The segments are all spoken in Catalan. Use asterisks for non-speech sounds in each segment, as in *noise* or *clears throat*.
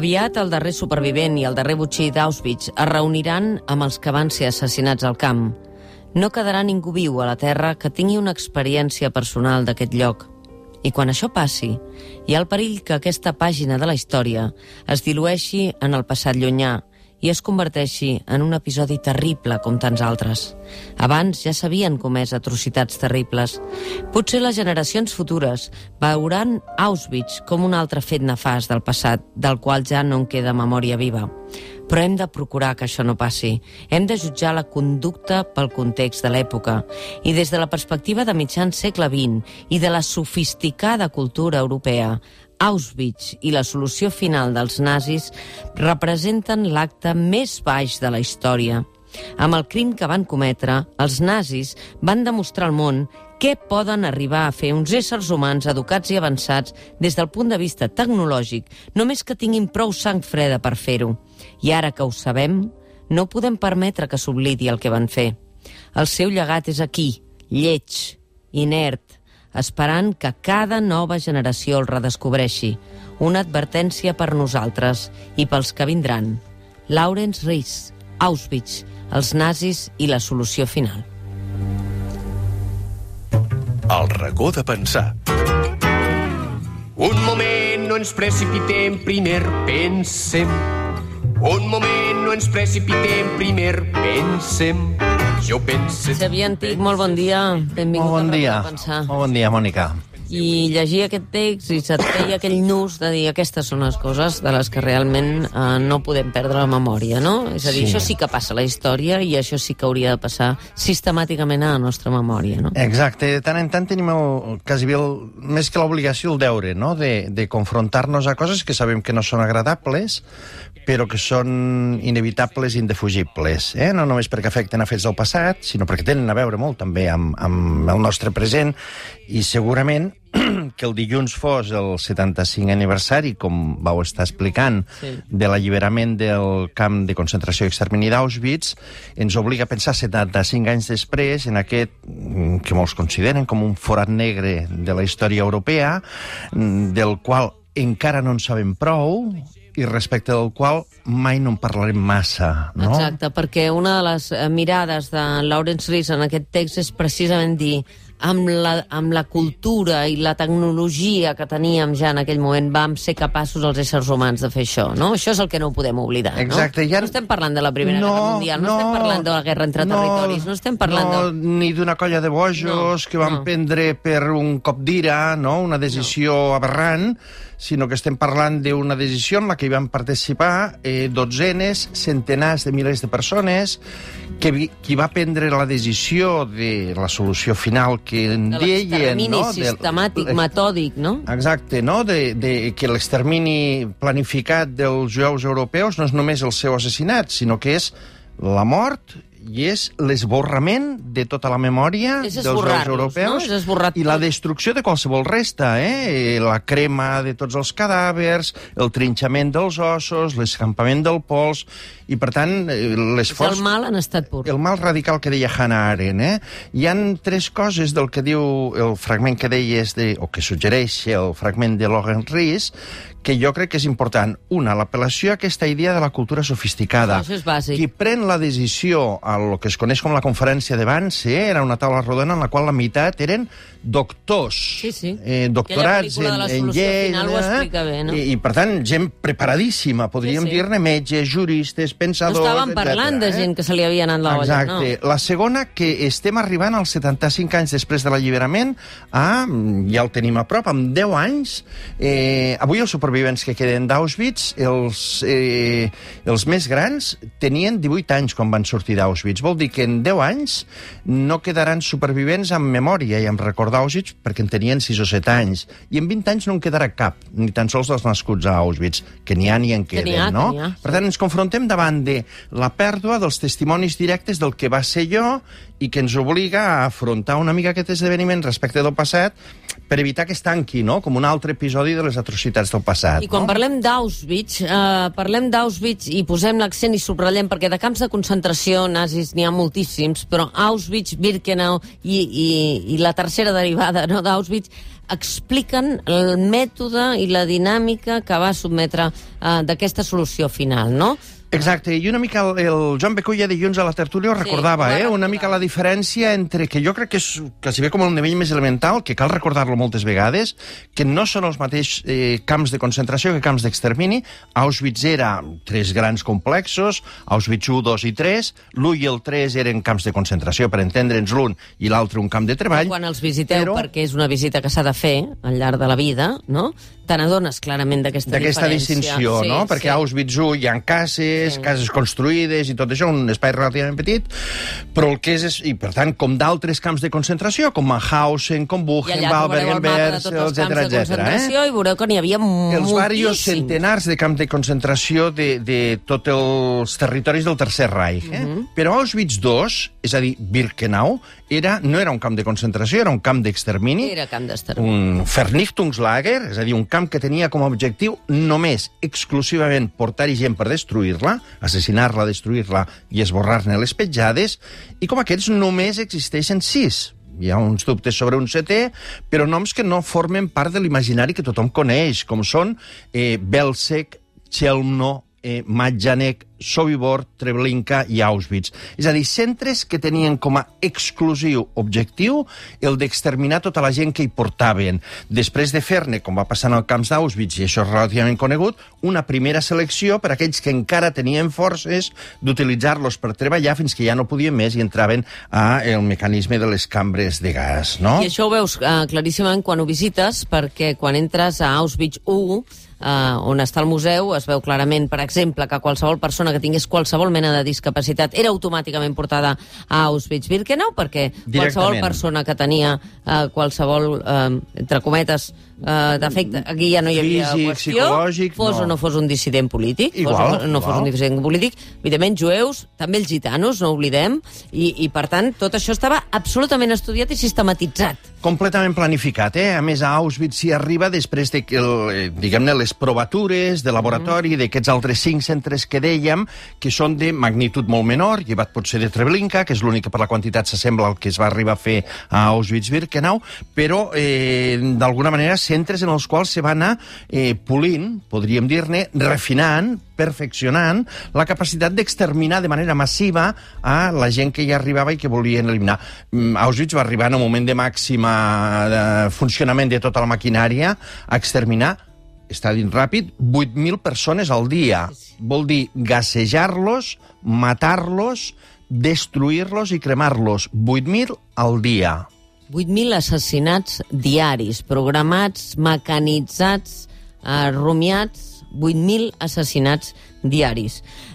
Aviat el darrer supervivent i el darrer botxí d'Auschwitz es reuniran amb els que van ser assassinats al camp. No quedarà ningú viu a la Terra que tingui una experiència personal d'aquest lloc. I quan això passi, hi ha el perill que aquesta pàgina de la història es dilueixi en el passat llunyà i es converteixi en un episodi terrible com tants altres. Abans ja s'havien comès atrocitats terribles. Potser les generacions futures veuran Auschwitz com un altre fet nefast del passat, del qual ja no en queda memòria viva. Però hem de procurar que això no passi. Hem de jutjar la conducta pel context de l'època i des de la perspectiva de mitjan segle XX i de la sofisticada cultura europea, Auschwitz i la solució final dels nazis representen l'acte més baix de la història. Amb el crim que van cometre, els nazis van demostrar al món què poden arribar a fer uns éssers humans educats i avançats des del punt de vista tecnològic, només que tinguin prou sang freda per fer-ho. I ara que ho sabem, no podem permetre que s'oblidi el que van fer. El seu llegat és aquí, lleig, inert, esperant que cada nova generació el redescobreixi. Una advertència per nosaltres i pels que vindran. Lawrence Rees, Auschwitz, els nazis i la solució final. El racó de pensar. Un moment, no ens precipitem, primer pensem. Un moment, no ens precipitem, primer pensem. Jo pense... Xavier Antic, molt bon dia. Benvingut Molt bon dia. Molt bon dia, Mònica. I llegir aquest text i se't feia aquell nus de dir aquestes són les coses de les que realment eh, no podem perdre la memòria, no? És a dir, Sí. això sí que passa a la història i això sí que hauria de passar sistemàticament a la nostra memòria, no? Exacte, de tant en tant tenim el, quasi bé el, més que l'obligació, el deure, no?, de, de confrontar-nos a coses que sabem que no són agradables, però que són inevitables i indefugibles, eh? no només perquè afecten a fets del passat, sinó perquè tenen a veure molt també amb, amb el nostre present, i segurament *clears throat* que el dilluns fos el 75 aniversari, com vau estar explicant, Sí. de l'alliberament del camp de concentració i extermini d'Auschwitz, ens obliga a pensar 75 anys després en aquest mm, que molts consideren com un forat negre de la història europea, mm, del qual encara no en sabem prou i respecte del qual mai no en parlarem massa, no? Exacte, perquè una de les eh, mirades de Lawrence Rees en aquest text és precisament dir amb la, amb la cultura i la tecnologia que teníem ja en aquell moment vam ser capaços els éssers humans de fer això, no? Això és el que no podem oblidar, Exacte, no? ja- No estem parlant de la Primera Guerra Mundial, no, estem parlant de la guerra entre territoris, no estem parlant no, de... ni d'una colla de bojos No, que van no. prendre per un cop d'ira, no? una decisió aberrant, sinó que estem parlant d'una decisió en la que hi van participar eh, dotzenes, centenars de milers de persones, que vi, qui va prendre la decisió de la solució final que en de deien... No? De- sistemàtic, metòdic, no? Exacte, no? De, de que l'extermini planificat dels jueus europeus no és només el seu assassinat, sinó que és la mort i és l'esborrament de tota la memòria dels jueus europeus no? I la destrucció de qualsevol resta, eh? la crema de tots els cadàvers, el trinxament dels ossos, l'escampament del pols, i per tant eh, És l'esforç... el mal en estat pur. El mal radical que deia Hannah Arendt, eh? Hi han tres coses del que diu el fragment que deies, de, o que suggereix el fragment de Logan Rees, que jo crec que és important. Una, l'apel·lació a aquesta idea de la cultura sofisticada. Això és bàsic. Qui pren la decisió a lo que es coneix com la conferència de Vance era una taula rodona en la qual la meitat eren doctors, Sí, sí. eh, doctorats en, en llei... eh? no? I, I, per tant, gent preparadíssima, podríem Sí, sí. dir-ne metges, juristes, No pensadors... estàvem parlant etcètera, de eh? gent que se li havia anat la olla, Exacte. La segona, que estem arribant als 75 anys després de l'alliberament a, ja el tenim a prop, amb 10 anys. Eh, avui els supervivents que queden d'Auschwitz, els, eh, els més grans, tenien 18 anys quan van sortir d'Auschwitz. Auschwitz. Vol dir que en 10 anys no quedaran supervivents amb memòria i amb recordar Auschwitz perquè en tenien 6 o 7 anys. I en 20 anys no en quedarà cap, ni tan sols dels nascuts a Auschwitz, que n'hi ha ni en Que queden, ha, no? que ha, Per tant, ens confrontem davant de la pèrdua dels testimonis directes del que va ser jo i que ens obliga a afrontar una mica aquest esdeveniment respecte del passat per evitar que es tanqui, no?, com un altre episodi de les atrocitats del passat. I quan no? parlem d'Auschwitz, eh, parlem d'Auschwitz i posem l'accent i subratllem, perquè de camps de concentració nazis n'hi ha moltíssims, però Auschwitz, Birkenau i, i, i la tercera derivada no, d'Auschwitz expliquen el mètode i la dinàmica que va submetre eh, d'aquesta solució final, no? Exacte, i una mica el, el Joan Beculla dilluns a la tertúlia ho Sí, recordava, va eh? Una recordar. mica la diferència entre que jo crec que és quasi bé com el nivell més elemental, que cal recordar-lo moltes vegades, que no són els mateixos eh, camps de concentració que camps d'extermini. Auschwitz era tres grans complexos, Auschwitz 1, 2 i 3, l'1 i el 3 eren camps de concentració, per entendre'ns l'un i l'altre un camp de treball. Quan els visiteu, però- perquè és una visita que s'ha de fer al llarg de la vida, no? Te n'adones clarament d'aquesta d'aquesta diferència. distinció, Sí, no? Perquè sí. a Auschwitz 1 hi ha cases, Sí. cases construïdes i tot això, un espai relativament petit, però el que és, és i per tant, com d'altres camps de concentració, com Mauthausen, com I Buchenwald, Bergen-Belsen, tots els camps etc de etc. concentració i veureu que n'hi havia Els moltíssims. varios centenars de camps de concentració de, de tots els territoris del Tercer Reich. Eh? Mhm. Però Auschwitz II, és a dir, Birkenau, era, no era un camp de concentració, era un camp d'extermini. Era camp d'extermini. Un Vernichtungslager, és a dir, un camp que tenia com a objectiu només, exclusivament, portar-hi gent per destruir-la, assassinar-la, destruir-la i esborrar-ne les petjades, i com aquests només existeixen sis. Hi ha uns dubtes sobre un setè, però noms que no formen part de l'imaginari que tothom coneix, com són eh, Belzec, Chelmno, eh, Majdanek, Sobibor, Treblinka i Auschwitz. És a dir, centres que tenien com a exclusiu objectiu el d'exterminar tota la gent que hi portaven. Després de fer-ne, com va passar en el camps d'Auschwitz, i això és relativament conegut, una primera selecció per aquells que encara tenien forces d'utilitzar-los per treballar fins que ja no podien més i entraven a el mecanisme de les cambres de gas, no? I això ho veus uh, claríssimament quan ho visites, perquè quan entres a Auschwitz 1, uh, on està el museu, es veu clarament, per exemple, que qualsevol persona que tingués qualsevol mena de discapacitat era automàticament portada a Auschwitz-Birkenau, perquè qualsevol persona que tenia uh, qualsevol, uh, entre cometes, uh, defecte, aquí ja no hi havia Físic, qüestió, psicològic, fos no. o no fos un dissident polític, Igual, fos o no fos igual. un dissident polític, evidentment jueus, també els gitanos, no oblidem, i, i per tant tot això estava absolutament estudiat i sistematitzat. completament planificat, eh? A més, a Auschwitz s'hi arriba després de eh, diguem-ne, les provatures de laboratori d'aquests altres cinc centres que dèiem, que són de magnitud molt menor, llevat potser de Treblinka, que és l'únic que per la quantitat s'assembla al que es va arribar a fer a Auschwitz-Birkenau, però, eh, d'alguna manera, centres en els quals se va anar eh, polint, podríem dir-ne, refinant, perfeccionant la capacitat d'exterminar de manera massiva a la gent que hi arribava i que volien eliminar. Mm, Auschwitz va arribar en un moment de màxima de funcionament de tota la maquinària a exterminar està dint ràpid, 8.000 persones al dia. Vol dir gassejar-los, matar-los, destruir-los i cremar-los. 8.000 al dia. 8.000 assassinats diaris, programats, mecanitzats, eh, rumiats, 8.000 assassinats diaris.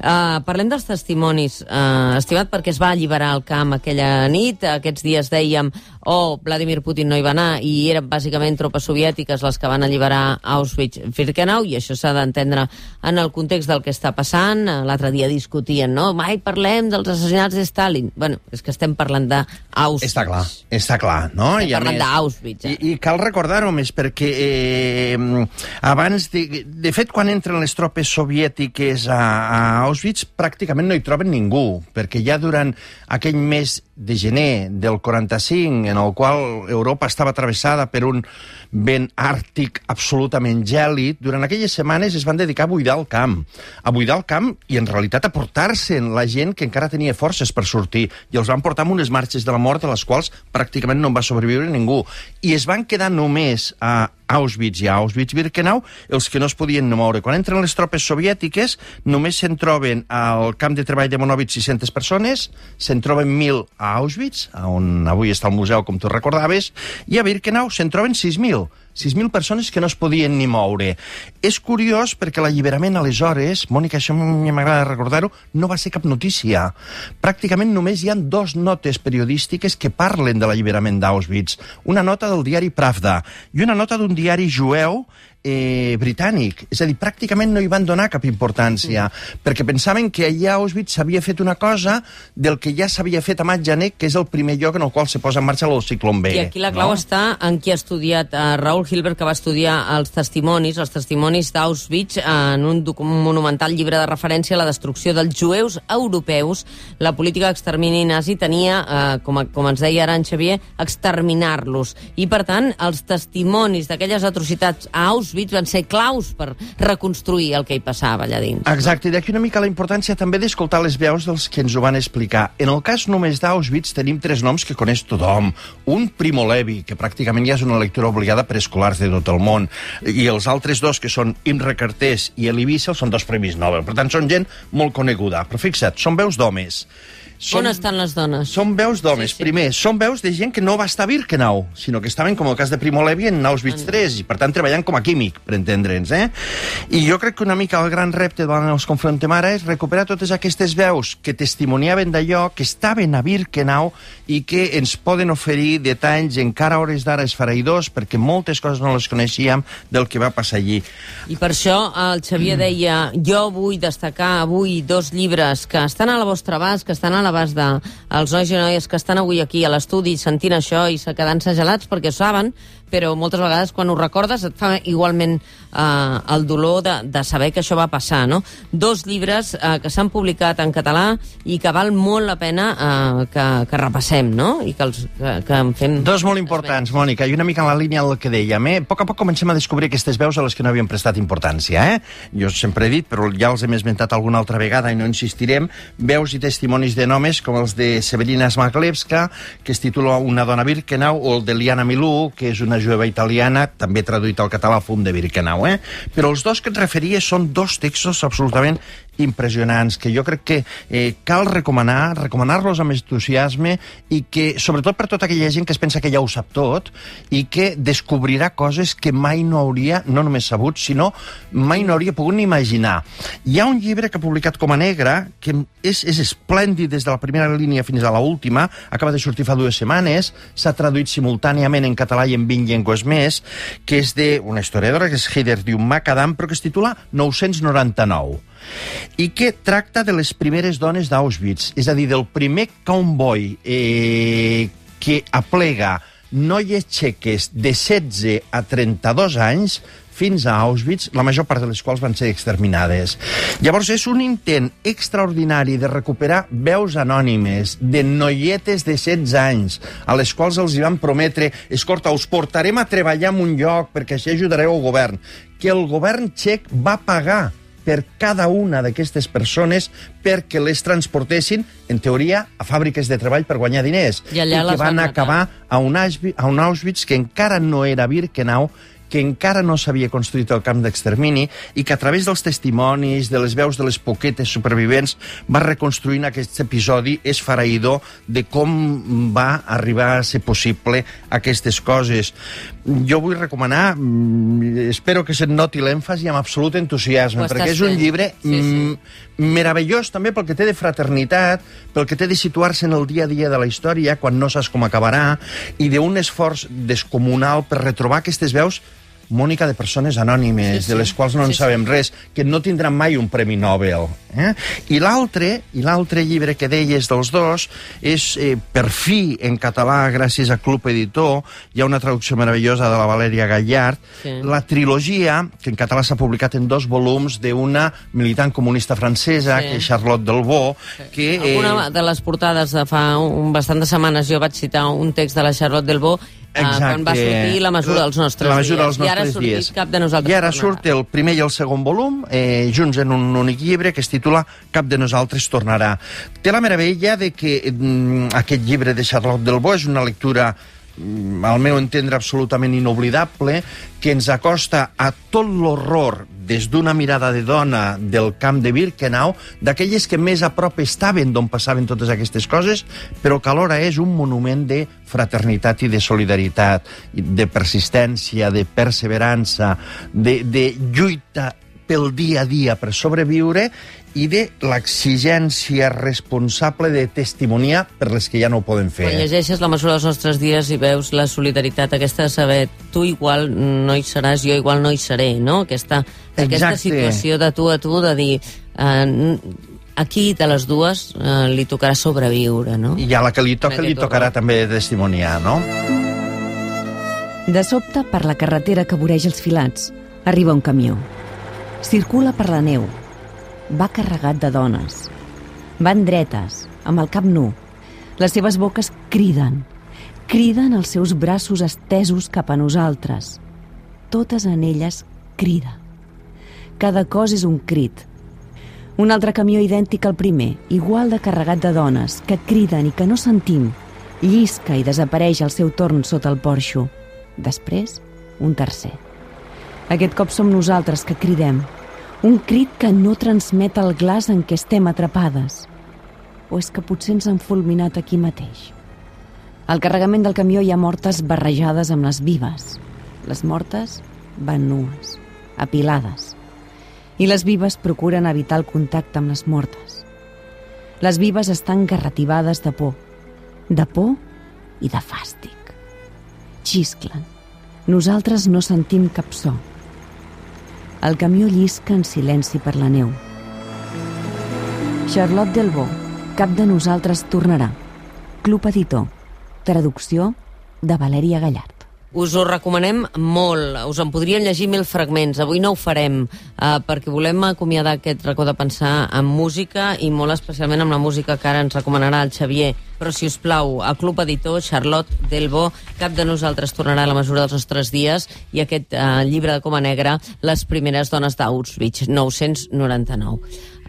Uh, parlem dels testimonis, uh, estimat, perquè es va alliberar el camp aquella nit. Aquests dies dèiem, oh, Vladimir Putin no hi va anar, i eren bàsicament tropes soviètiques les que van alliberar Auschwitz-Birkenau, i això s'ha d'entendre en el context del que està passant. Uh, L'altre dia discutien, no? Mai parlem dels assassinats de Stalin. Bueno, és que estem parlant d'Auschwitz. Està clar, està clar, no? Estem I parlant més- d'Auschwitz, eh? I, I cal recordar-ho més, perquè eh, abans... De, de fet, quan entren les tropes soviètiques a, a Auschwitz, pràcticament no hi troben ningú, perquè ja durant aquell mes de gener del 45, en el qual Europa estava travessada per un vent àrtic absolutament gèlid, durant aquelles setmanes es van dedicar a buidar el camp. A buidar el camp i, en realitat, a portar-se'n la gent que encara tenia forces per sortir. I els van portar amb unes marxes de la mort, de les quals pràcticament no en va sobreviure ningú. I es van quedar només a Auschwitz i Auschwitz-Birkenau els que no es podien moure. Quan entren les tropes soviètiques, només se'n troben al camp de treball de Monòvitz 600 persones, se'n troben 1.000 a Auschwitz, on avui està el museu, com tu recordaves, i a Birkenau se'n troben 6.000. 6.000 persones que no es podien ni moure. És curiós perquè l'alliberament aleshores, Mònica, això m'agrada recordar-ho, no va ser cap notícia. Pràcticament només hi han dos notes periodístiques que parlen de l'alliberament d'Auschwitz. Una nota del diari Pravda i una nota d'un diari jueu eh, britànic. És a dir, pràcticament no hi van donar cap importància, mm. perquè pensaven que allà a Auschwitz s'havia fet una cosa del que ja s'havia fet a Matjanek, que és el primer lloc en el qual se posa en marxa el ciclón B. I aquí la clau no? està en qui ha estudiat uh, Raúl Hilbert, que va estudiar els testimonis, els testimonis d'Auschwitz, en un, un monumental llibre de referència a la destrucció dels jueus europeus. La política d'extermini nazi tenia, uh, com, a, com ens deia ara en Xavier, exterminar-los. I, per tant, els testimonis d'aquelles atrocitats a Auschwitz Auschwitz van ser claus per reconstruir el que hi passava allà dins. Exacte, i d'aquí una mica la importància també d'escoltar les veus dels que ens ho van explicar. En el cas només d'Auschwitz tenim tres noms que coneix tothom. Un, Primo Levi, que pràcticament ja és una lectura obligada per escolars de tot el món, i els altres dos, que són Imre Cartés i Elie Wiesel, són dos premis Nobel. Per tant, són gent molt coneguda. Però fixa't, són veus d'homes. Són, On estan les dones? Són veus d'homes. Sí, sí. Primer, són veus de gent que no va estar a Birkenau, sinó que estaven, com el cas de Primo Levi, en Auschwitz 3, i per tant treballant com a químic, per entendre'ns. Eh? I jo crec que una mica el gran repte davant els confrontem ara és recuperar totes aquestes veus que testimoniaven d'allò, que estaven a Birkenau i que ens poden oferir detalls encara a hores d'ara esfereïdors, perquè moltes coses no les coneixíem del que va passar allí. I per això el Xavier deia jo vull destacar avui dos llibres que estan a la vostra abast, que estan a la l'abast dels nois i noies que estan avui aquí a l'estudi sentint això i se gelats perquè saben, però moltes vegades quan ho recordes et fa igualment eh, el dolor de, de saber que això va passar, no? Dos llibres eh, que s'han publicat en català i que val molt la pena eh, que, que repassem, no? I que, els, que, que en fem... Dos molt importants, Mònica, i una mica en la línia del que dèiem, eh? A poc a poc comencem a descobrir aquestes veus a les que no havíem prestat importància, eh? Jo sempre he dit, però ja els hem esmentat alguna altra vegada i no insistirem, veus i testimonis de nomes com els de Severina Smaglewska, que es titula Una dona Birkenau, o el de Liana Milú, que és una jueva italiana, també traduït al català Fum de Birkenau, eh? Però els dos que et referia són dos textos absolutament impressionants, que jo crec que eh, cal recomanar, recomanar-los amb entusiasme i que, sobretot per tota aquella gent que es pensa que ja ho sap tot i que descobrirà coses que mai no hauria, no només sabut, sinó mai no hauria pogut ni imaginar. Hi ha un llibre que ha publicat com a negra, que és, és esplèndid des de la primera línia fins a la última, acaba de sortir fa dues setmanes, s'ha traduït simultàniament en català i en 20 llengües més, que és d'una historiadora, que és Heider Dium-Macadam, però que es titula 999 i que tracta de les primeres dones d'Auschwitz, és a dir, del primer convoi eh, que aplega noies txeques de 16 a 32 anys fins a Auschwitz, la major part de les quals van ser exterminades. Llavors és un intent extraordinari de recuperar veus anònimes de noietes de 16 anys, a les quals els hi van prometre escolta, us portarem a treballar en un lloc perquè així ajudareu el govern, que el govern txec va pagar per cada una d'aquestes persones perquè les transportessin, en teoria, a fàbriques de treball per guanyar diners. I, allà I que van acabar a un, Auschwitz, a un Auschwitz que encara no era Birkenau, que encara no s'havia construït el camp d'extermini i que a través dels testimonis, de les veus de les poquetes supervivents, va reconstruint aquest episodi esfaraïdor de com va arribar a ser possible aquestes coses. Jo vull recomanar, mm, espero que se't noti l'èmfasi amb absolut entusiasme, perquè és un llibre sí, sí. Mm, meravellós també pel que té de fraternitat, pel que té de situar-se en el dia a dia de la història, quan no saps com acabarà, i d'un esforç descomunal per retrobar aquestes veus Mònica, de persones anònimes, sí, sí. de les quals no en sí, sabem sí. res, que no tindran mai un Premi Nobel. Eh? I l'altre, i l'altre llibre que deies dels dos, és eh, per fi en català, gràcies a Club Editor, hi ha una traducció meravellosa de la Valeria Gallard, sí. la trilogia, que en català s'ha publicat en dos volums, d'una militant comunista francesa, sí. que és Charlotte Delvaux, sí. que... Eh... Alguna de les portades de fa un, bastant de setmanes jo vaig citar un text de la Charlotte Delvaux Exacte. quan va sortir la mesura dels nostres la mesura dies. Dels nostres I ara ha sortit dies. cap de nosaltres. I ara surt el primer i el segon volum, eh, junts en un únic llibre, que es titula Cap de nosaltres tornarà. Té la meravella de que mm, aquest llibre de Charlotte Delbo és una lectura al meu entendre absolutament inoblidable, que ens acosta a tot l'horror des d'una mirada de dona del camp de Birkenau, d'aquelles que més a prop estaven d'on passaven totes aquestes coses, però que alhora és un monument de fraternitat i de solidaritat, de persistència, de perseverança, de, de lluita pel dia a dia per sobreviure i de l'exigència responsable de testimoniar per les que ja no ho poden fer. Quan llegeixes la mesura dels nostres dies i veus la solidaritat aquesta de saber tu igual no hi seràs, jo igual no hi seré, no? Aquesta, aquesta situació de tu a tu de dir eh, aquí de les dues eh, li tocarà sobreviure, no? I a la que li toca li tocarà també testimoniar, no? De sobte, per la carretera que voreja els filats, arriba un camió. Circula per la neu, va carregat de dones. Van dretes, amb el cap nu. Les seves boques criden. Criden els seus braços estesos cap a nosaltres. Totes en elles crida. Cada cos és un crit. Un altre camió idèntic al primer, igual de carregat de dones, que criden i que no sentim, llisca i desapareix al seu torn sota el porxo. Després, un tercer. Aquest cop som nosaltres que cridem, un crit que no transmet el glaç en què estem atrapades. O és que potser ens han fulminat aquí mateix? Al carregament del camió hi ha mortes barrejades amb les vives. Les mortes van nues, apilades. I les vives procuren evitar el contacte amb les mortes. Les vives estan garrativades de por. De por i de fàstic. Xisclen. Nosaltres no sentim cap so. El camió llisca en silenci per la neu. Charlotte Delbo, cap de nosaltres tornarà. Club Editor. Traducció de Valèria Gallard. Us ho recomanem molt. Us en podrien llegir mil fragments. Avui no ho farem, eh, perquè volem acomiadar aquest racó de pensar en música i molt especialment amb la música que ara ens recomanarà el Xavier. Però, si us plau, a Club Editor, Charlotte Delbo, cap de nosaltres tornarà a la mesura dels nostres dies i aquest eh, llibre de Coma Negra, Les primeres dones d'Auschwitz, 999.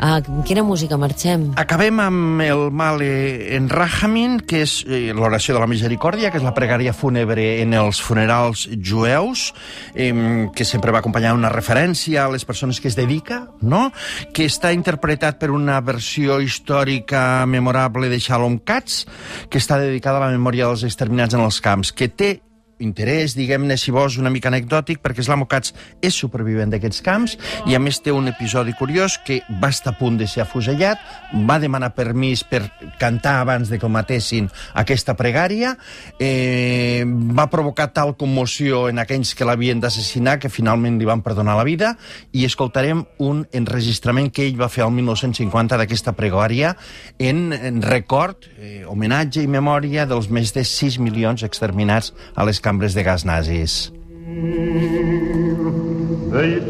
Amb quina música marxem? Acabem amb el Male en Rahamin, que és eh, l'oració de la misericòrdia, que és la pregària fúnebre en els funerals jueus, eh, que sempre va acompanyar una referència a les persones que es dedica, no? que està interpretat per una versió històrica memorable de Shalom Katz, que està dedicada a la memòria dels exterminats en els camps, que té interès, diguem-ne, si vols, una mica anecdòtic, perquè Slamo Katz és supervivent d'aquests camps i, a més, té un episodi curiós que va estar a punt de ser afusellat, va demanar permís per cantar abans de que el matessin aquesta pregària, eh, va provocar tal commoció en aquells que l'havien d'assassinar que finalment li van perdonar la vida i escoltarem un enregistrament que ell va fer al 1950 d'aquesta pregària en, en record, eh, homenatge i memòria dels més de 6 milions exterminats a les cambres de gas nazis. El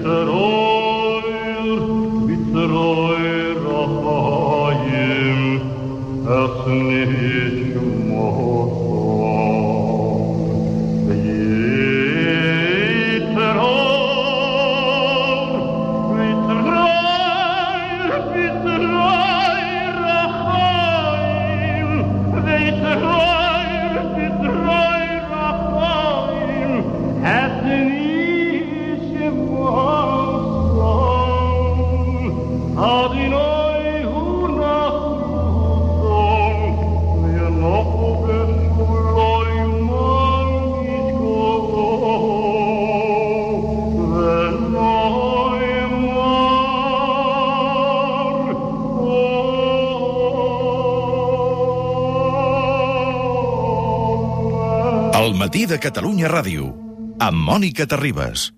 matí de Catalunya Ràdio, amb Mònica Terribas.